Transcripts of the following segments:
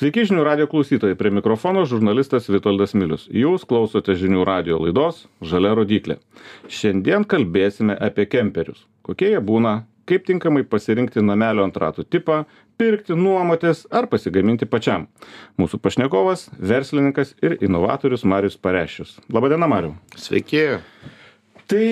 Sveiki žinių radio klausytojai, prie mikrofono žurnalistas Vitoldas Milius. Jūs klausote žinių radio laidos Žalia rodiklė. Šiandien kalbėsime apie kemperius. Kokie jie būna, kaip tinkamai pasirinkti namelio ant ratų tipą, pirkti, nuomotis ar pasigaminti pačiam. Mūsų pašnekovas - verslininkas ir inovatorius Marius Parešius. Labadiena, Mariu. Sveiki. Tai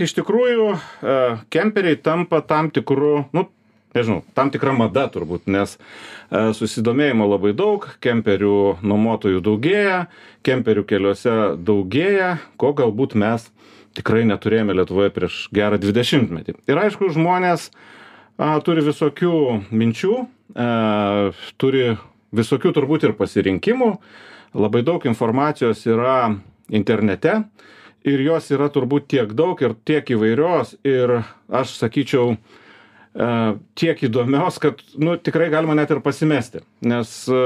iš tikrųjų e, kemperiai tampa tam tikru, nu, nežinau, tam tikra mada turbūt, nes e, susidomėjimo labai daug, kemperių nuomotojų daugėja, kemperių keliuose daugėja, ko galbūt mes tikrai neturėjome Lietuvoje prieš gerą 20 metį. Ir aišku, žmonės a, turi visokių minčių, a, turi visokių turbūt ir pasirinkimų, labai daug informacijos yra internete ir jos yra turbūt tiek daug ir tiek įvairios ir aš sakyčiau, E, tiek įdomios, kad nu, tikrai galima net ir pasimesti. Nes, e,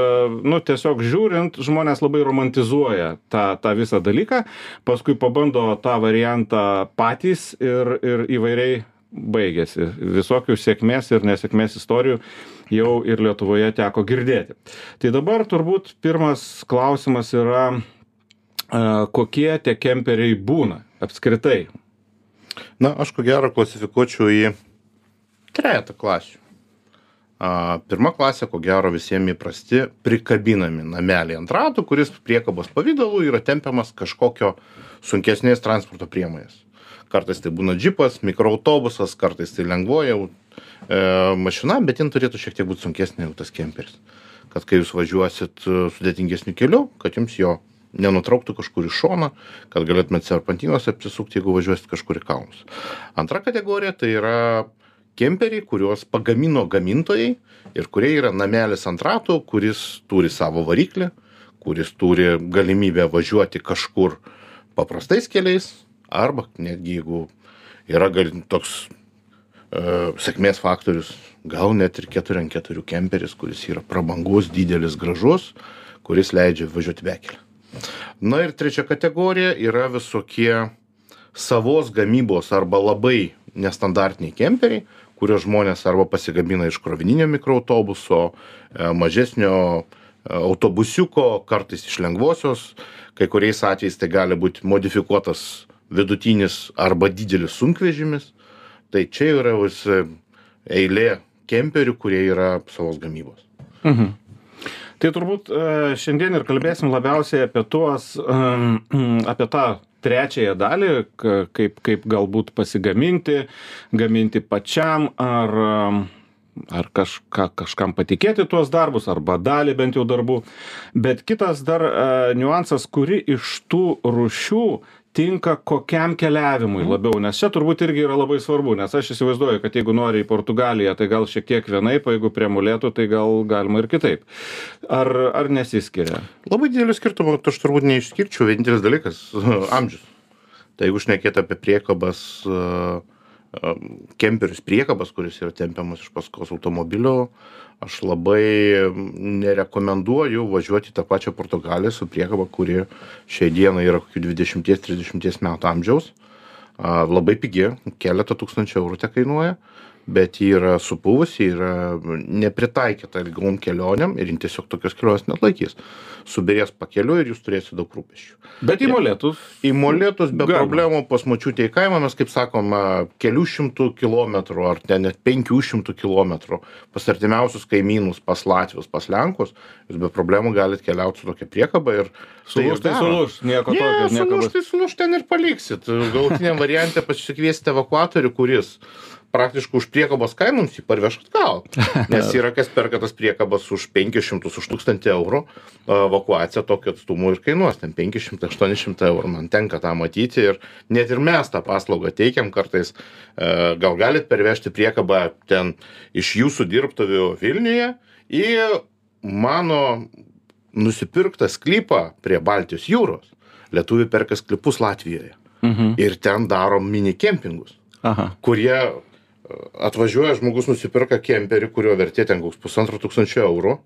nu, tiesiog žiūrint, žmonės labai romantizuoja tą, tą visą dalyką, paskui pabando tą variantą patys ir, ir įvairiai baigėsi. Visokių sėkmės ir nesėkmės istorijų jau ir Lietuvoje teko girdėti. Tai dabar turbūt pirmas klausimas yra, e, kokie tie kemperiai būna apskritai. Na, aš ko gero klasifikuočiau į trejetą klasių. A, pirma klasė, ko gero visiems įprasti, prikabinami nameliai ant ratų, kuris priekabos pavydalu yra tempiamas kažkokio sunkesnės transporto priemonės. Kartais tai būna džipas, mikroautobusas, kartais tai lengvoja e, mašina, bet jin turėtų šiek tiek būti sunkesnė jau tas kemperis. Kad kai jūs važiuosit e, sudėtingesniu keliu, kad jums jo nenutrauktų kažkur į šoną, kad galėtumėte serpantinos apsisukti, jeigu važiuosit kažkur į kalnus. Antra kategorija tai yra kemperiai kuriuos pagamino gamintojai ir kurie yra namelis ant ratų kuris turi savo variklį kuris turi galimybę važiuoti kažkur paprastais keliais arba netgi jeigu yra gal toks e, sėkmės faktorius gal net ir keturi ant keturių kemperis kuris yra prabangus didelis gražus kuris leidžia važiuoti bekele na ir trečia kategorija yra visokie savos gamybos arba labai nestandartiniai kemperiai kuriuos žmonės arba pasigamina iš krovininio mikroautobuso, e, mažesnio e, autobusiuko, kartais iš lengvosios, kai kuriais atvejais tai gali būti modifikuotas vidutinis arba didelis sunkvežimis. Tai čia yra eilė kemperių, kurie yra savos gamybos. Mhm. Tai turbūt e, šiandien ir kalbėsim labiausiai apie tuos, apie tą trečiąją dalį, kaip, kaip galbūt pasigaminti, gaminti pačiam ar, ar kažką, kažkam patikėti tuos darbus, arba dalį bent jau darbų. Bet kitas dar uh, niuansas, kuri iš tų rušių tinka kokiam keliavimui mhm. labiau, nes čia turbūt irgi yra labai svarbu, nes aš įsivaizduoju, kad jeigu nori į Portugaliją, tai gal šiek tiek vienaip, o jeigu prie molėtų, tai gal galima ir kitaip. Ar, ar nesiskiria? Labai didelį skirtumą, aš turbūt neišskirčiau, vienintelis dalykas - amžius. Tai jeigu šnekėt apie priekabas, kemperius priekabas, kuris yra tempiamas iš paskos automobilio, aš labai nerekomenduoju važiuoti tą pačią Portugaliją su priekaba, kuri šiai dienai yra kokių 20-30 metų amžiaus. Labai pigi, keletą tūkstančių eurų te kainuoja bet ji yra supuvusi yra nepritaikyta ilgom kelionėm ir jin tiesiog tokios kelionės neatlaikys. Subyrės pakeliui ir jūs turėsit daug rūpesčių. Bet į molėtus. Į molėtus be problemų pas močiutę į kaimą mes kaip sakom kelių šimtų kilometrų ar ten net penkių šimtų kilometrų pas artimiausius kaimynus pas latvius pas lenkus. Jūs be problemų galit keliaut su tokia priekaba ir sulūš tai sulūš nieko tokio nieko sulūš tai sulūš ten ir paliksit. Galutiniam variante pasikviesite evakuatorių kuris praktiškai už priekabos kainą mums jį parveš atgal. Nes yra kas perka tas priekabas už 500, už 1000 eurų, evakuacija tokio atstumo ir kainuos, ten 500-800 eurų, man tenka tą matyti ir net ir mes tą paslaugą teikiam kartais, e, gal galit pervežti priekabą ten iš jūsų dirbtuvių Vilniuje į mano nusipirktą sklypą prie Baltijos jūros. Lietuvių perka sklypus Latvijoje. Mhm. Ir ten daro mini kempingus. Aha. kurie atvažiuoja žmogus nusiperka kemperį, kurio vertė ten koks pusantro tūkstančio eurų.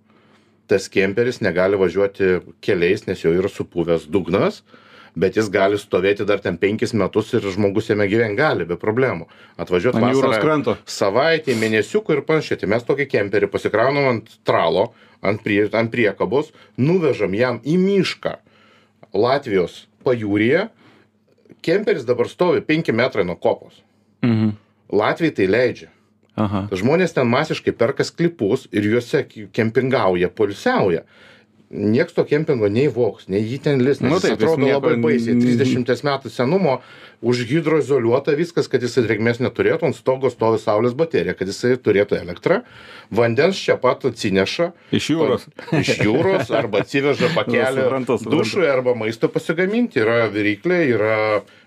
Tas kemperis negali važiuoti keliais, nes jau yra supuvęs dugnas. bet jis gali stovėti dar ten penkis metus ir žmogus jame gyvent gali be problemų atvažiuot Ant jūros kranto. savaitei mėnesiukų ir panašiai tai mes tokį kemperį pasikraunam ant tralo ant prie ant priekabos nuvežam jam į mišką latvijos pajūryje kemperis dabar stovi penki metrai nuo kopos Mhm. Latviai tai leidžia Aha. žmonės ten masiškai perka sklypus ir juose kempingauja poilsiauja nieks to kempingo nei vogs nei jį ten lis nes Nu jis taip, jis atrodo nieko labai baisiai. trisdešimties metų senumo užhidroizoliuota viskas kad jisai drėgmės neturėtų ant stogo stovi saulės baterija kad jisai turėtų elektrą vandens čia pat atsineša Iš jūros. iš jūros arba atsiveža pakelį dušui arba maisto pasigaminti. Yra viryklė yra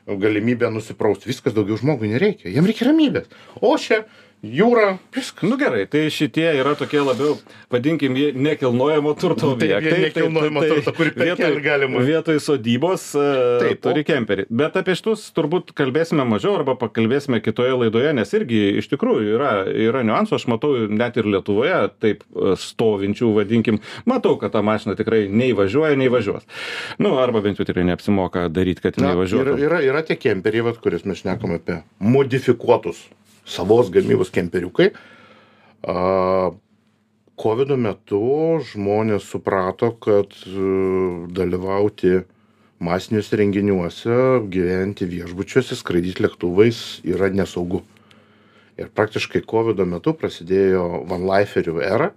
galimybė nusipraust. Viskas daugiau žmogui nereikia jam reikia ramybės. O čia jūra viskas Nu gerai, tai šitie yra tokie labiau, vadinkim, nekilnojamo turto Nu, taip, jie objektai. nekilnojamo turto, kurį perkelt galima. Vietoj sodybos e, Taip, o- turi kemperį. Bet apie šitus turbūt kalbėsime mažiau arba pakalbėsime kitoje laidoje, nes irgi iš tikrųjų yra, yra niuansų, aš matau net ir Lietuvoje taip e, stovinčių, vadinkim, matau, kad ta mašina tikrai nei važiuoja, nei važiuos. Nu, arba bent jau tikrai neapsimoka daryti, kad važiuotų. yra, yra, yra tie kemperiai, kuriuos mes šnekam apie modifikuotus savos gamybos kemperiukai. COVID metu žmonės suprato, kad e, dalyvauti masiniuose renginiuose, gyventi viešbučiuose, skraidyti lėktuvais yra nesaugu. Ir praktiškai COVID metu prasidėjo vanliferių era.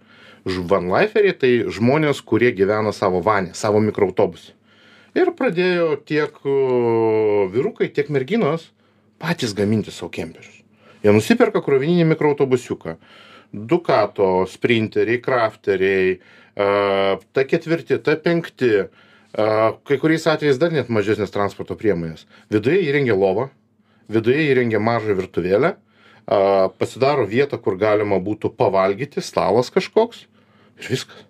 Vanliferiai tai žmonės, kurie gyvena savo vanę, savo mikroautobusą. Ir pradėjo tiek o, vyrukai, tiek merginos patys gaminti savo kemperius. Jie nusiperka krovininį mikroautobusiuką. Dukato, sprinteriai, crafteriai, a, ta ketvirti, ta penkti, kai kuriais atvejais dar net mažesnės transporto priemonės. Viduje įrengia lovą, viduje įrengia mažą virtuvėlę, pasidaro vietą, kur galima būtų pavalgyti, stalas kažkoks ir viskas.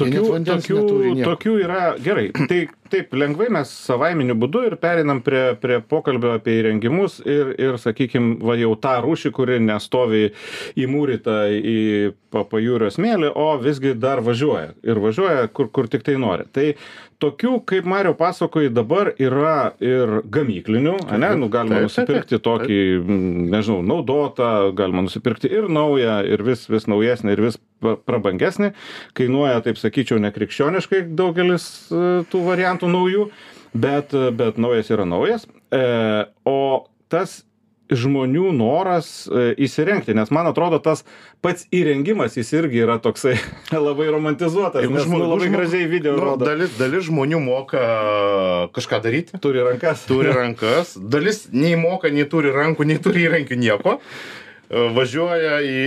Tokių, tokių, tokių yra gerai. Tai taip lengvai mes savaiminiu būdu ir perinam prie, prie pokalbio apie įrengimus ir, ir sakykime, va jau tą rūšį, kuri nestovi įmūryta į pa- pajūrio smėlį, o visgi dar važiuoja. Ir važiuoja kur, kur tik tai nori. Tai tokių, kaip Mario pasakoja, dabar yra ir gamyklinių, ne, nu, galima Taip, taip, nusipirkti taip, tokį, nežinau, naudotą, galima nusipirkti ir naują, ir vis, vis naujesnį, ir vis prabangesnį. Kainuoja, taip sakyčiau, nekrikščioniškai daugelis e, tų variantų naujų, bet, bet naujas yra naujas. E, o tas žmonių noras e, įsirengti, nes man atrodo tas pats įrengimas jis irgi yra toksai labai romantizuotas, Jeigu nes nu, labai žmo- gražiai video nu, rodo. Dalis, dalis žmonių moka kažką daryti, Turi rankas. turi rankas, dalis nei moka, nei turi rankų, nei turi įrankių nieko. E, Važiuoja į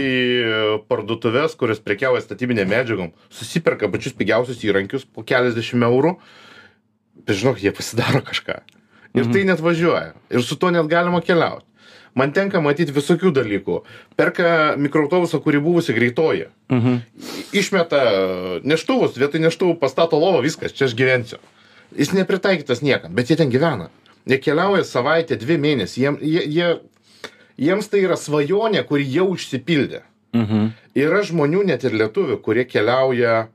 parduotuvės, kurios prekiauja statybinė medžiagom, susiperka pačius pigiausius įrankius po keliasdešimt eurų, bet žinok, jie pasidaro kažką. Ir tai net važiuoja. Ir su to net galima keliauti. Man tenka matyti visokių dalykų. Perka mikroautobusą, kurį buvusi greitoji. Mhm. Išmeta neštuvus, vietoj neštuvų pastato lovą, viskas, čia aš gyvensiu. Jis nepritaikytas niekam, bet jie ten gyvena. Jie keliauja savaitę, dvi mėnesius. Jiem, jie, jie, jiems tai yra svajonė, kuri jau išsipildė. Mhm. Yra žmonių, net ir lietuvių, kurie keliauja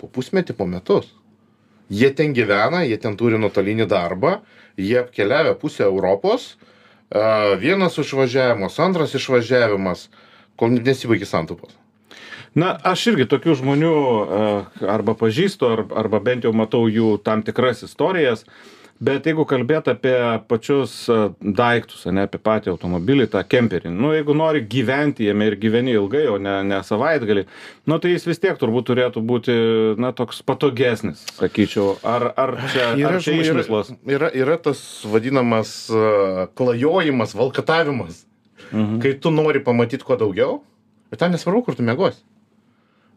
po pusmetį, po metus. Jie ten gyvena, jie ten turi nuotolinį darbą, jie apkeliavę pusę Europos, vienas išvažiavimas, antras išvažiavimas, kol nesibaigė santupos. Na, aš irgi tokių žmonių arba pažįstu, ar- arba bent jau matau jų tam tikras istorijas. Bet jeigu kalbėt apie pačius e, daiktus, ne apie patį automobilį, tą kemperį, nu jeigu nori gyventi jame ir gyveni ilgai, o ne, ne savaitgalį, nu tai jis vis tiek turbūt turėtų būti, na, toks patogesnis, sakyčiau. Ar, ar čia, Yra, ar čia išmislas? yra, yra, tas vadinamas a, klajojimas, valkatavimas, Mhm. kai tu nori pamatyti kuo daugiau, ir tam nesvarbu, kur tu mėgosi.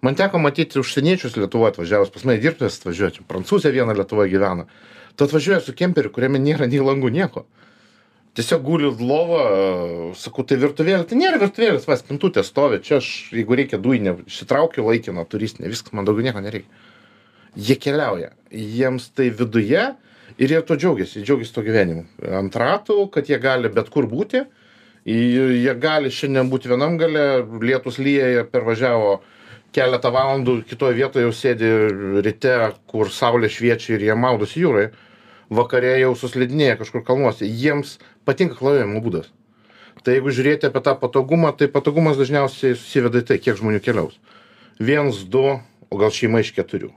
Man teko matyti užsieniečius Lietuvoje atvažiavus, pas mane dirbtuvės atvažiuoti, prancūzė viena Lietuvoje gyvena. Tu atvažiuoji su kemperiu, kuriame nėra nei langų, nieko. Tiesiog guli lova, sakau, tai virtuvėlė, tai nėra virtuvėlės, vas, pintutė stovi, čia aš, jeigu reikia dujinę, išsitraukiu laikiną turistinę, viskas, man daugiau nieko nereikia. Jie keliauja, jiems tai viduje ir jie to džiaugiasi, jie džiaugiasi to gyvenimu. Ant ratų, kad jie gali bet kur būti, jie gali šiandien būti vienam gale, lietus lyja, pervažiavo keletą valandų, kitoje vietoje jau sėdi ryte, kur saulė šviečia ir jie maudosi jūroje. Vakare jau suslidinėja kažkur kalnuose. Jiems patinka klaidojimo būdas. Tai jeigu žiūrėti apie tą patogumą tai patogumas dažniausiai susiveda į tai kiek žmonių keliaus. Viens du o gal šeima iš keturių.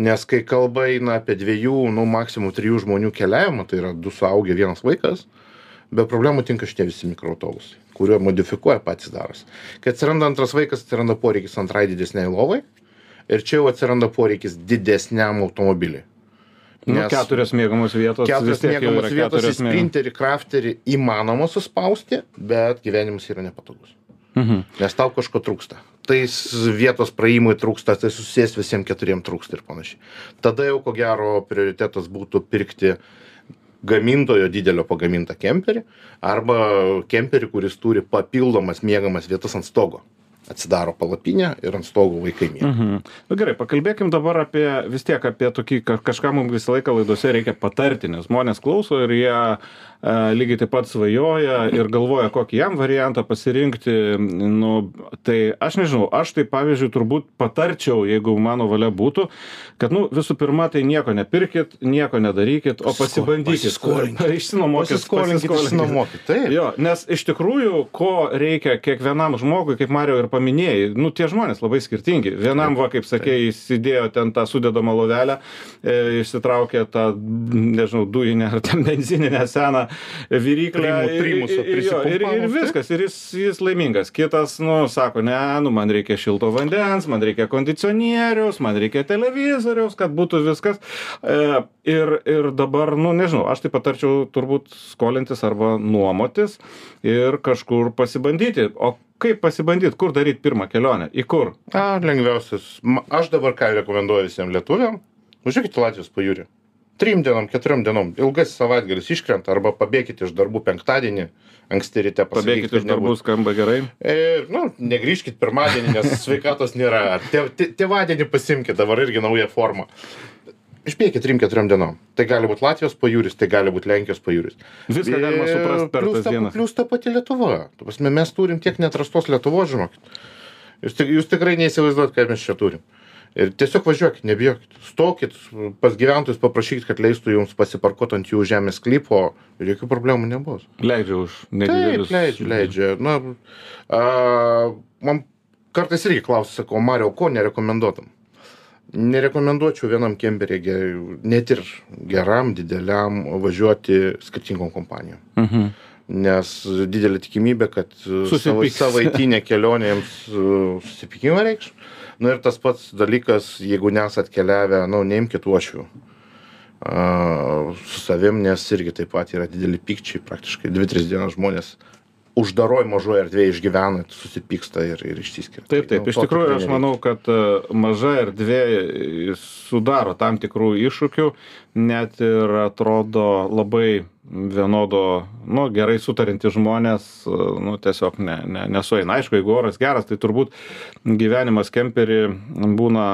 Nes kai kalba eina apie dviejų nu maksimum trijų žmonių keliavimą tai yra du suaugę vienas vaikas be problemų tinka šitie visi mikroautobusai kuriuo modifikuoja patys darosi. Kai atsiranda antras vaikas atsiranda poreikis antrai didesnei lovai ir čia jau atsiranda poreikis didesniam automobiliui Nu, keturios mėgamos vietos. keturios mėgamos vietos į sprinterį krafterį įmanoma suspausti bet gyvenimas yra nepatogus Mhm. nes tau kažko trūksta tais vietos praėjimui trūksta tai susėst visiem keturiem trūksta ir panašiai tada jau ko gero prioritetas būtų pirkti gamintojo didelio pagamintą kemperį arba kemperį kuris turi papildomas miegamas vietas ant stogo atsidaro palapinę ir ant stogo vaikai miega Mhm. Nu, gerai, pakalbėkim dabar apie vis tiek apie tokį ka- kažką mums visą laiką laidose reikia patarti, nes žmonės klauso ir jie lygiai taip pat svajoja ir galvoja, kokį jam variantą pasirinkti. Nu, tai aš nežinau, aš tai pavyzdžiui turbūt patarčiau, jeigu mano valia būtų, kad nu, visų pirma, tai nieko nepirkit, nieko nedarykit, o pasibandykit. Išsinuomokit, pasiskolinkit išsinuomokit taip Jo, nes iš tikrųjų, ko reikia kiekvienam žmogui, kaip Mario ir paminėjai, nu tie žmonės labai skirtingi. Vienam, va, kaip sakėjai, įsidėjo ten tą sudedamą lovelę, e, išsitraukė tą, nežinau, dujinę ar ten benzininę seną viryklę. Ir- primusą ir- jo, ir, ir viskas, ir jis, jis laimingas. Kitas, nu, sako, ne, nu, man reikia šilto vandens, man reikia kondicionieriaus, man reikia televizoriaus, kad būtų viskas. E, ir, ir dabar, nu, nežinau, aš tai patarčiau turbūt skolintis arba nuomotis ir kažkur pasibandyti. O kaip pasibandyti, kur daryti pirmą kelionę, į kur? a lengviausias aš dabar ką rekomenduoju visiem lietuviam važiuokit latvijos pajūrį trim dienom keturiom dienom ilgasis savaitgalis iškrenta arba pabėkit iš darbų penktadienį anksti ryte pasakykit, Pabėgti kad iš darbų skamba gerai. Ir, nu, negrįžkit pirmadienį, nes sveikatos nėra. Tė- tė- Tėvadienį pasimkit, dabar irgi nauja forma. Išbėkit 3-4 dienom. Tai gali būti Latvijos pajūris, tai gali būti Lenkijos pajūris. Viską galima Ir suprasti per plius tas ta- dienas. Plius ta pati Lietuva. Tu prasme, mes turim tiek netrastos Lietuvos, žinokit. Jūs, jūs tikrai neįsivaizduot, ką mes čia turim. Ir tiesiog važiuokit, nebijokit. Stokit pas gyventojus, paprašykit, kad leistų jums pasiparkuoti ant jų žemės sklypo ir jokių problemų nebus. Leidžia už Taip, nedidelius. leidžia, leidžia. Na, a, man kartais irgi klausia, sakau, Mario, ko nerekomenduotum? Nerekomenduočiau vienam kemperį, ge- net ir geram, dideliam, važiuoti skirtingom kompanijom. Mhm. Nes didelė tikimybė, kad savo, savaitinė kelionė jiems e, susipykimą reikš. Na ir tas pats dalykas, jeigu nesat keliavę, nu, neimkit uošvių a, su savim, nes irgi taip pat yra dideli pykčiai, praktiškai 2-3 dienas žmonės uždaroj mažoje erdvėje išgyvena, susipyksta ir, ir išsiskiria. Taip, taip, Tai, nu, iš tikrųjų aš manau, kad e, maža erdvė e, sudaro tam tikrų iššūkių, net ir atrodo labai vienodo, nu, gerai sutarinti žmonės, e, nu, tiesiog ne, ne, nesueina. Aišku, jeigu oras geras, tai turbūt gyvenimas kemperį būna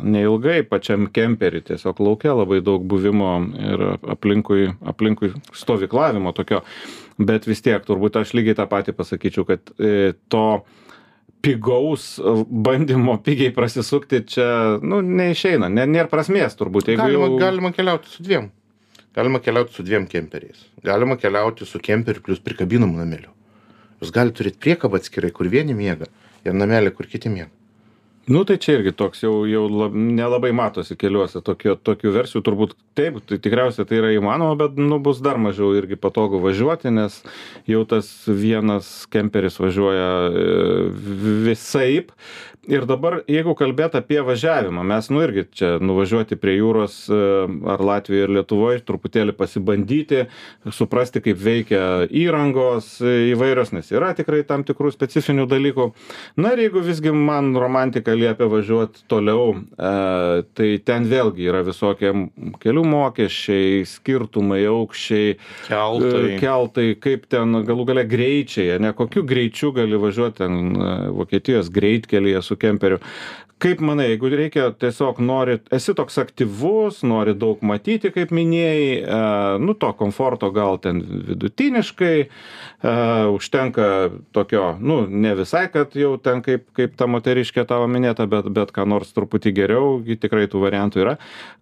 neilgai pačiam kemperį, tiesiog laukia labai daug buvimo ir aplinkui, aplinkui stovyklavimo tokio, bet vis tiek turbūt aš lygiai tą patį pasakyčiau, kad e, to pigaus bandymo pigiai prasisukti čia, nu, neišeina, ne, nėra prasmės turbūt. Jeigu Galima, galima keliauti su dviem. Galima keliauti su dviem kemperiais. Galima keliauti su kemperiu plus prikabinamu nameliu. Jūs galite turėti priekabą atskirai, kur vieni miega ir namelį, kur kiti miega. Nu, tai čia irgi toks jau, jau lab, nelabai matosi keliuose tokio, tokių versijų, turbūt taip, tai tikriausiai tai yra įmanoma, bet nu, bus dar mažiau irgi patogu važiuoti, nes jau tas vienas kemperis važiuoja e, visaip. Ir dabar, jeigu kalbėt apie važiavimą, mes, nu irgi čia nuvažiuoti prie jūros e, ar Latvijoje ir Lietuvoje, truputėlį pasibandyti, suprasti, kaip veikia įrangos e, įvairios, nes yra tikrai tam tikrų specifinių dalykų. Na ir jeigu visgi man romantika liepia važiuoti toliau, e, tai ten vėlgi yra visokie kelių mokesčiai, skirtumai, aukščiai, Keltai. e, keltai, kaip ten galų gale greičiai, ne kokiu greičiu gali važiuoti ten Vokietijos greitkelyje su kemperiu. Kaip manai, jeigu reikia tiesiog nori, esi toks aktyvus, nori daug matyti, kaip minėjai, e, nu to komforto gal ten vidutiniškai, e, užtenka tokio, nu ne visai, kad jau ten kaip, kaip ta moteriškė tavo minėta, bet, bet ką nors truputį geriau, tikrai tų variantų yra.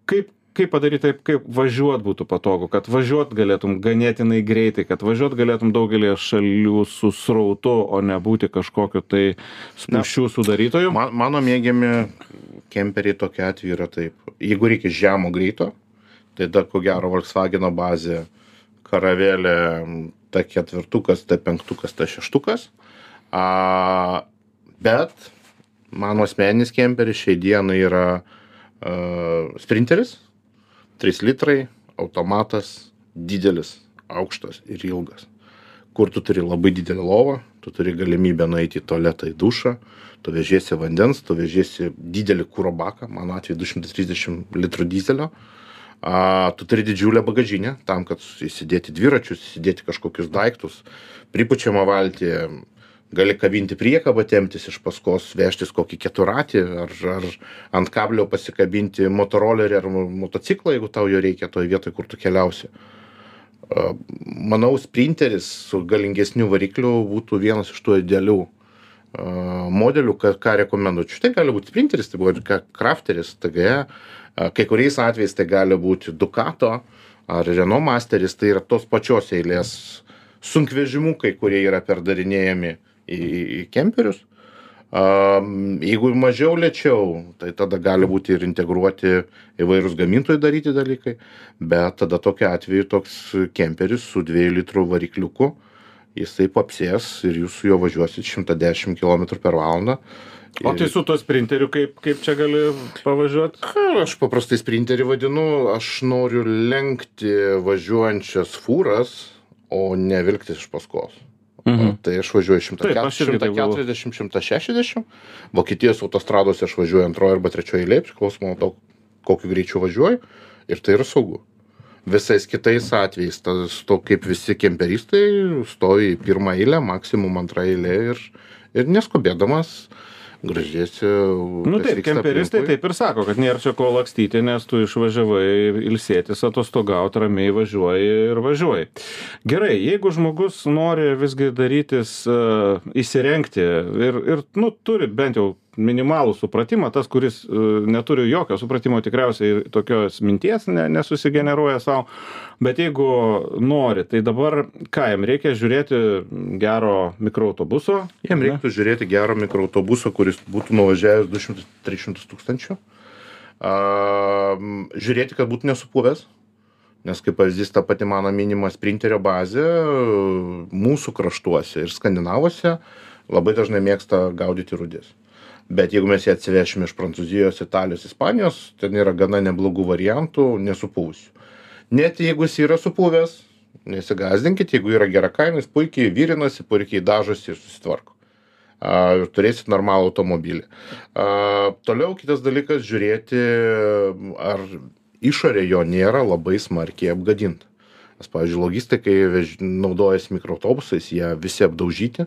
Kaip, kaip padaryt taip kaip važiuot būtų patogu kad važiuot galėtum ganėtinai greitai kad važiuot galėtum daugelyje šalių su srautu o ne būti kažkokiu tai spūsčių sudarytoju Man, mano mėgiami kemperiai tokiu atveju yra taip. Jeigu reikia žemo greito, tai dar ko gero Volkswagen bazė, karavelė, ta ketvirtukas, ta penktukas, ta šeštukas. A, bet mano asmeninis kemperis šiai dienai yra a, sprinteris, 3 litrai, automatas, didelis, aukštas ir ilgas. Kur tu turi labai didelį lovą, tu turi galimybę nueiti į tualetą, į dušą, tu vežiesi vandens, tu vežiesi didelį kūro baką, mano atveju 230 litrų dizelio, a, tu turi didžiulę bagažinę tam, kad įsidėti dviračius, įsidėti kažkokius daiktus, pripučiamą valtį, gali kabinti priekabą, temptis iš paskos, vežtis kokį keturatį ar, ar ant kablio pasikabinti motorolerį ar motociklą, jeigu tau jo reikia toje vietoje, kur tu keliausi. Manau, sprinteris su galingesniu varikliu būtų vienas iš tų idealių modelių, ką, ką rekomenduočiau. Tai gali būti sprinteris, tai buvo crafteris, TGE, kai kuriais atvejais tai gali būti Ducato ar Renault Masteris, tai yra tos pačios eilės sunkvežimukai, kurie yra perdarinėjami į, į, į kemperius. Um, jeigu mažiau lėčiau, tai tada gali būti ir integruoti įvairūs gamintojai daryti dalykai, bet tada tokiu atveju toks kemperis su 2 litrų varikliuku, jisai papsės ir jūs su juo važiuosit 110 km per valandą. o tai su tuo sprinteriu kaip kaip čia gali pavažiuot Ką Aš paprastai sprinterį vadinu, aš noriu lenkti važiuojančias fūras, o ne vilktis iš paskos. Mhm. Tai aš važiuoju Taip, aš irgi taip galvoju. 140-160, Vokietijos autostradose aš važiuoju antroje arba trečioje eilėje, priklausomai nuo to, kokiu greičiu važiuoju, ir tai yra saugu. Visais kitais atvejais, tas to kaip visi kemperistai, stovi į pirmą eilę, maksimum antrą eilę ir, ir neskubėdamas gražiesi. nu taip kemperistai taip ir sako kad nėr čia ko lakstyti nes tu išvažiavai ilsėtis atostogaut ramiai važiuoji ir važiuoji gerai jeigu žmogus nori visgi darytis a, įsirengti ir ir nu turi bent jau minimalų supratimą tas kuris a, neturi jokio supratimo tikriausiai tokios minties ne nesusigeneruoja sau bet jeigu nori tai dabar ką jam reikia žiūrėti gero mikroautobuso Jiem reiktų žiūrėti gerą mikroautobusą, kuris būtų nuvažiavęs 200-300 tūkstančių. Žiūrėti, kad būtų nesupuvęs. Nes kaip pavyzdys ta pati mano minima sprinterio bazė mūsų kraštuose ir skandinavuose labai dažnai mėgsta gaudyti rudis. Bet jeigu mes ją atsivešim iš Prancūzijos, Italijos, Ispanijos, ten yra gana neblogų variantų nesupuvusių. Net jeigu jis yra supuvęs, nesigazdinkit, jeigu yra gera kaina, jis puikiai vyrinasi, puikiai dažosi ir susitvarko. A, ir turėsit normalų automobilį. A, toliau kitas dalykas - žiūrėti, ar išorė jo nėra labai smarkiai apgadinta. Nes, pavyzdžiui, logistikai vež... naudojasi mikroautobusais, jie visi apdaužyti.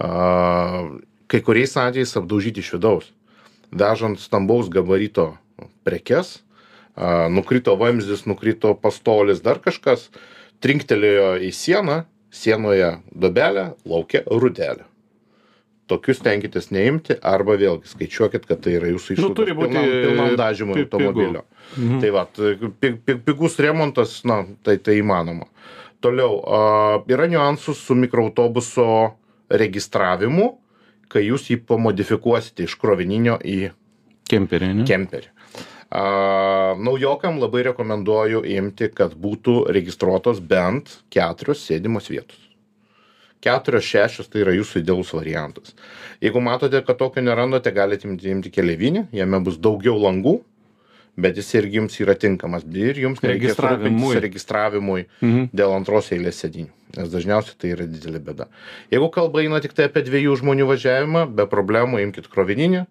A, kai kuriais atvejais apdaužyti iš vidaus. Vežant stambaus gabarito prekes, nukrito vamzdis, nukrito pastolis, dar kažkas, trinktelėjo į sieną, sienoje dobelė, laukia rudelė. Tokius tenkitės neimti arba vėlgi skaičiuokit, kad tai yra jūsų Nu, išlaidos turi būti, pilnam, pilnam dažymui automobilio. Mhm. Tai va, pig, pig, pigus remontas, na, tai tai įmanoma. Toliau, a, yra niuansų su mikroautobuso registravimu, kai jūs jį pamodifikuosite iš krovininio į kemperį ne kemperį. A, naujokam labai rekomenduoju imti, kad būtų registruotos bent keturios sėdimos vietos. Keturios, šešios tai yra jūsų idealus variantas. Jeigu matote, kad tokio nerandate, galite imti, keliavinį, jame bus daugiau langų, bet jis irgi jums yra tinkamas ir jums nereikės Registravimui. registravimui Mhm. dėl antros eilės sėdinių, nes dažniausiai tai yra didelė bėda. Jeigu kalba eina tik tai apie dviejų žmonių važiavimą, be problemų imkite krovininį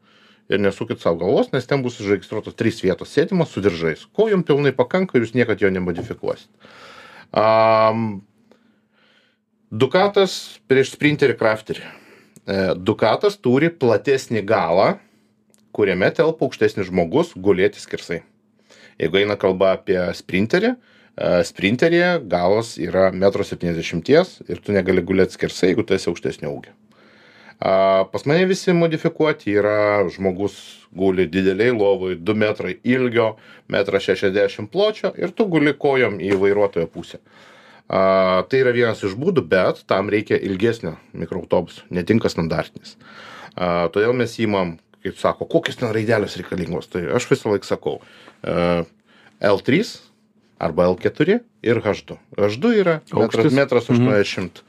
ir nesukit savo galvos, nes ten bus užregistruotos trys vietos sėdimas su diržais. Ko jums pilnai pakanka ir jūs niekad jo nemodifikuosit. Um, Dukatas prieš sprinterį crafterį. E, Dukatas turi platesnį galą, kuriame telpa aukštesnis žmogus gulėti skirsai. Jeigu eina kalba apie sprinterį, e, sprinteryje galas yra 1,70 m ir tu negali gulėti skirsai, jeigu tu esi aukštesnio ūgio. pas mane visi modifikuoti yra žmogus guli didelėj lovoj du metrai ilgio metras šešiasdešim pločio ir tu guli kojom į vairuotojo pusę. A tai yra vienas iš būdų bet tam reikia ilgesnio mikroautobuso netinka standartinis. A todėl mes imam kaip sako kokios ten raidelės reikalingos. Tai aš visąlaik sakau a l trys arba l keturi ir h du. H du yra metras Aukštis? metras aštuoniasdešimt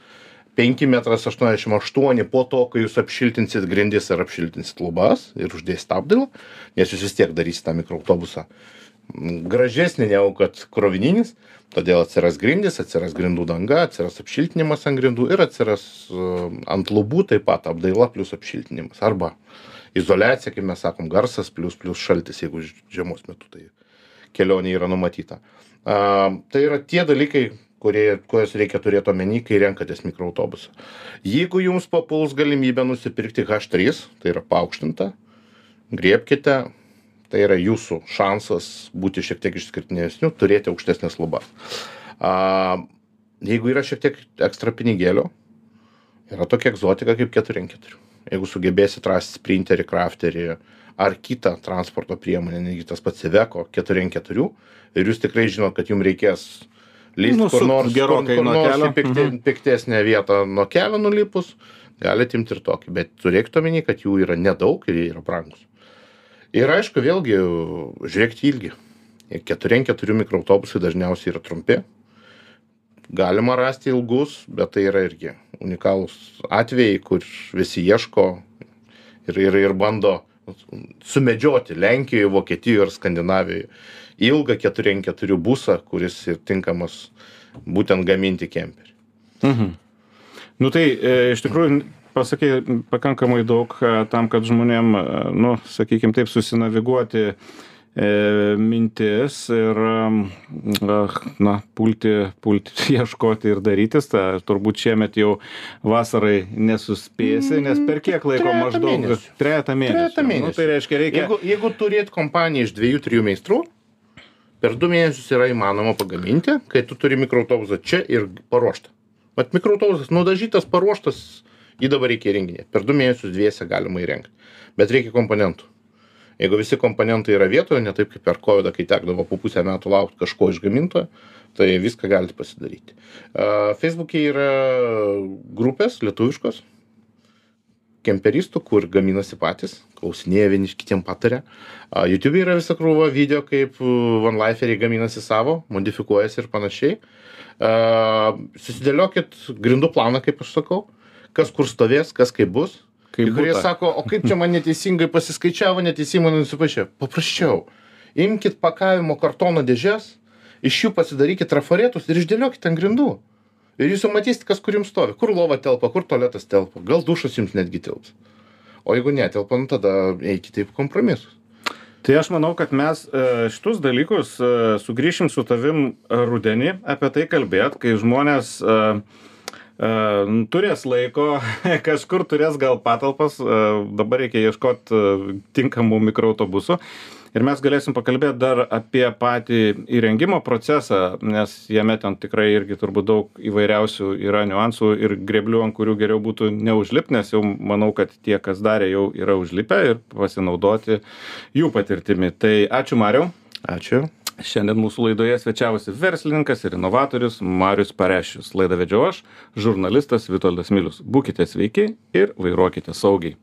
penki metras aštuoniasdešim aštuoni. Po to kai jūs apšiltinsit grindis ir apšiltinsit lubas ir uždėsit apdailą nes jūs vis tiek darysit tą mikroautobusą mm, gražesnį negu kad krovininis todėl atsiras grindys atsiras grindų danga atsiras apšiltinimas ant grindų ir atsiras uh, ant lubų taip pat apdaila plius apšiltinimas. Arba izoliacija kaip mes sakom garsas plius plius šaltis jeigu žiemos metu tai kelionė yra numatyta. A tai yra tie dalykai kurie kuriuos reikia turėt omeny kai renkatės mikroautobusą. Jeigu jums papuls galimybė nusipirkti h trys tai yra paaukštintą griebkite tai yra jūsų šansas būti šiek tiek išskirtinesniu turėti aukštesnes lubas. A jeigu yra šiek tiek ekstra pinigėlių yra tokia egzotika kaip keturi ant keturių jeigu sugebėsit rast sprinterį krafterį ar kitą transporto priemonę netgi tas pats iveco keturi ant keturių. Ir jūs tikrai žinot kad jum reikės lįst kur Nusukt nors gerokai kur nuo nors kelio. pikte, piktesnę vietą nuo kelio nulipus. Galit imt ir tokį bet turėkit omeny kad jų yra nedaug ir jie yra brangūs ir aišku vėlgi žiūrėkit į ilgį. ir keturi ant keturių mikroautobusai dažniausiai yra trumpi. Galima rasti ilgus bet tai yra irgi unikalūs atvejai kur visi ieško ir ir ir bando sumedžioti lenkijoj vokietijoj ar skandinavijoj ilgą keturi ant keturių busą kuris ir tinkamas būtent gaminti kemperį Mhm. Nu tai e, iš tikrųjų pasakei pakankamai daug e, tam, kad žmonėm, e, nu, sakykime taip, susinaviguoti mintis ir, na, pulti, pulti ieškoti ir darytis. Ta, turbūt šiemet jau vasarai nesuspėsi, nes per kiek laiko Trejetą maždaug? mėnesių. Trejata mėnesių. Trejetą Nu, mėnesių. tai reiškia, reikia. jeigu jeigu turėt kompaniją iš dviejų trijų meistrų per du mėnesius yra įmanoma pagaminti kai tu turi mikroautobusą čia ir paruoštą vat mikroautobusas nudažytas paruoštas jį dabar reikia įrenginėt per du mėnesius dviese galima įrengt bet reikia komponentų jeigu visi komponentai yra vietoje ne taip kaip per kovidą kai tekdavo po pusę metų laukt kažko iš gamintojo tai viską galit pasidaryti. Feisbuke yra grupės lietuviškos kemperistų kur gaminasi patys klausinėja vieni iš kitiem pataria. A jutube yra visa krūva video kaip vanlaiferiai gaminasi savo modifikuojasi ir panašiai. Susidėliokit grindų planą kaip aš sakau kas kur stovės kas kaip bus kai kurie sako o kaip čia man neteisingai pasiskaičiavo neteisingai nusipaišė paprasčiau. Imkit pakavimo kartono dėžes iš jų pasidarykit trafaretus ir išdėliokit ant grindų. Ir jūs jau matysit kas kur jums stovi. Kur lova telpa kur tualetas telpa gal dušas jums netgi tilps o jeigu netelpa nu tada eikite į kompromisus. Tai aš manau, kad mes e, šitus dalykus e, sugrįšim su tavim rudenį apie tai kalbėt, kai žmonės e, turės laiko, kažkur turės gal patalpas, e, dabar reikia ieškoti tinkamų mikroautobusų. Ir mes galėsim pakalbėti dar apie patį įrengimo procesą, nes jame ten tikrai irgi turbūt daug įvairiausių yra niuansų ir greblių, ant kurių geriau būtų neužlipti, nes jau manau, kad tie, kas darė, jau yra užlipę ir pasinaudoti jų patirtimi. Tai ačiū Mariau. ačiū Šiandien mūsų laidoje svečiavosi verslininkas ir inovatorius Marius Parešius. Laidą vedžiau aš, žurnalistas Vitoldas Milius. Būkite sveiki ir vairuokite saugiai.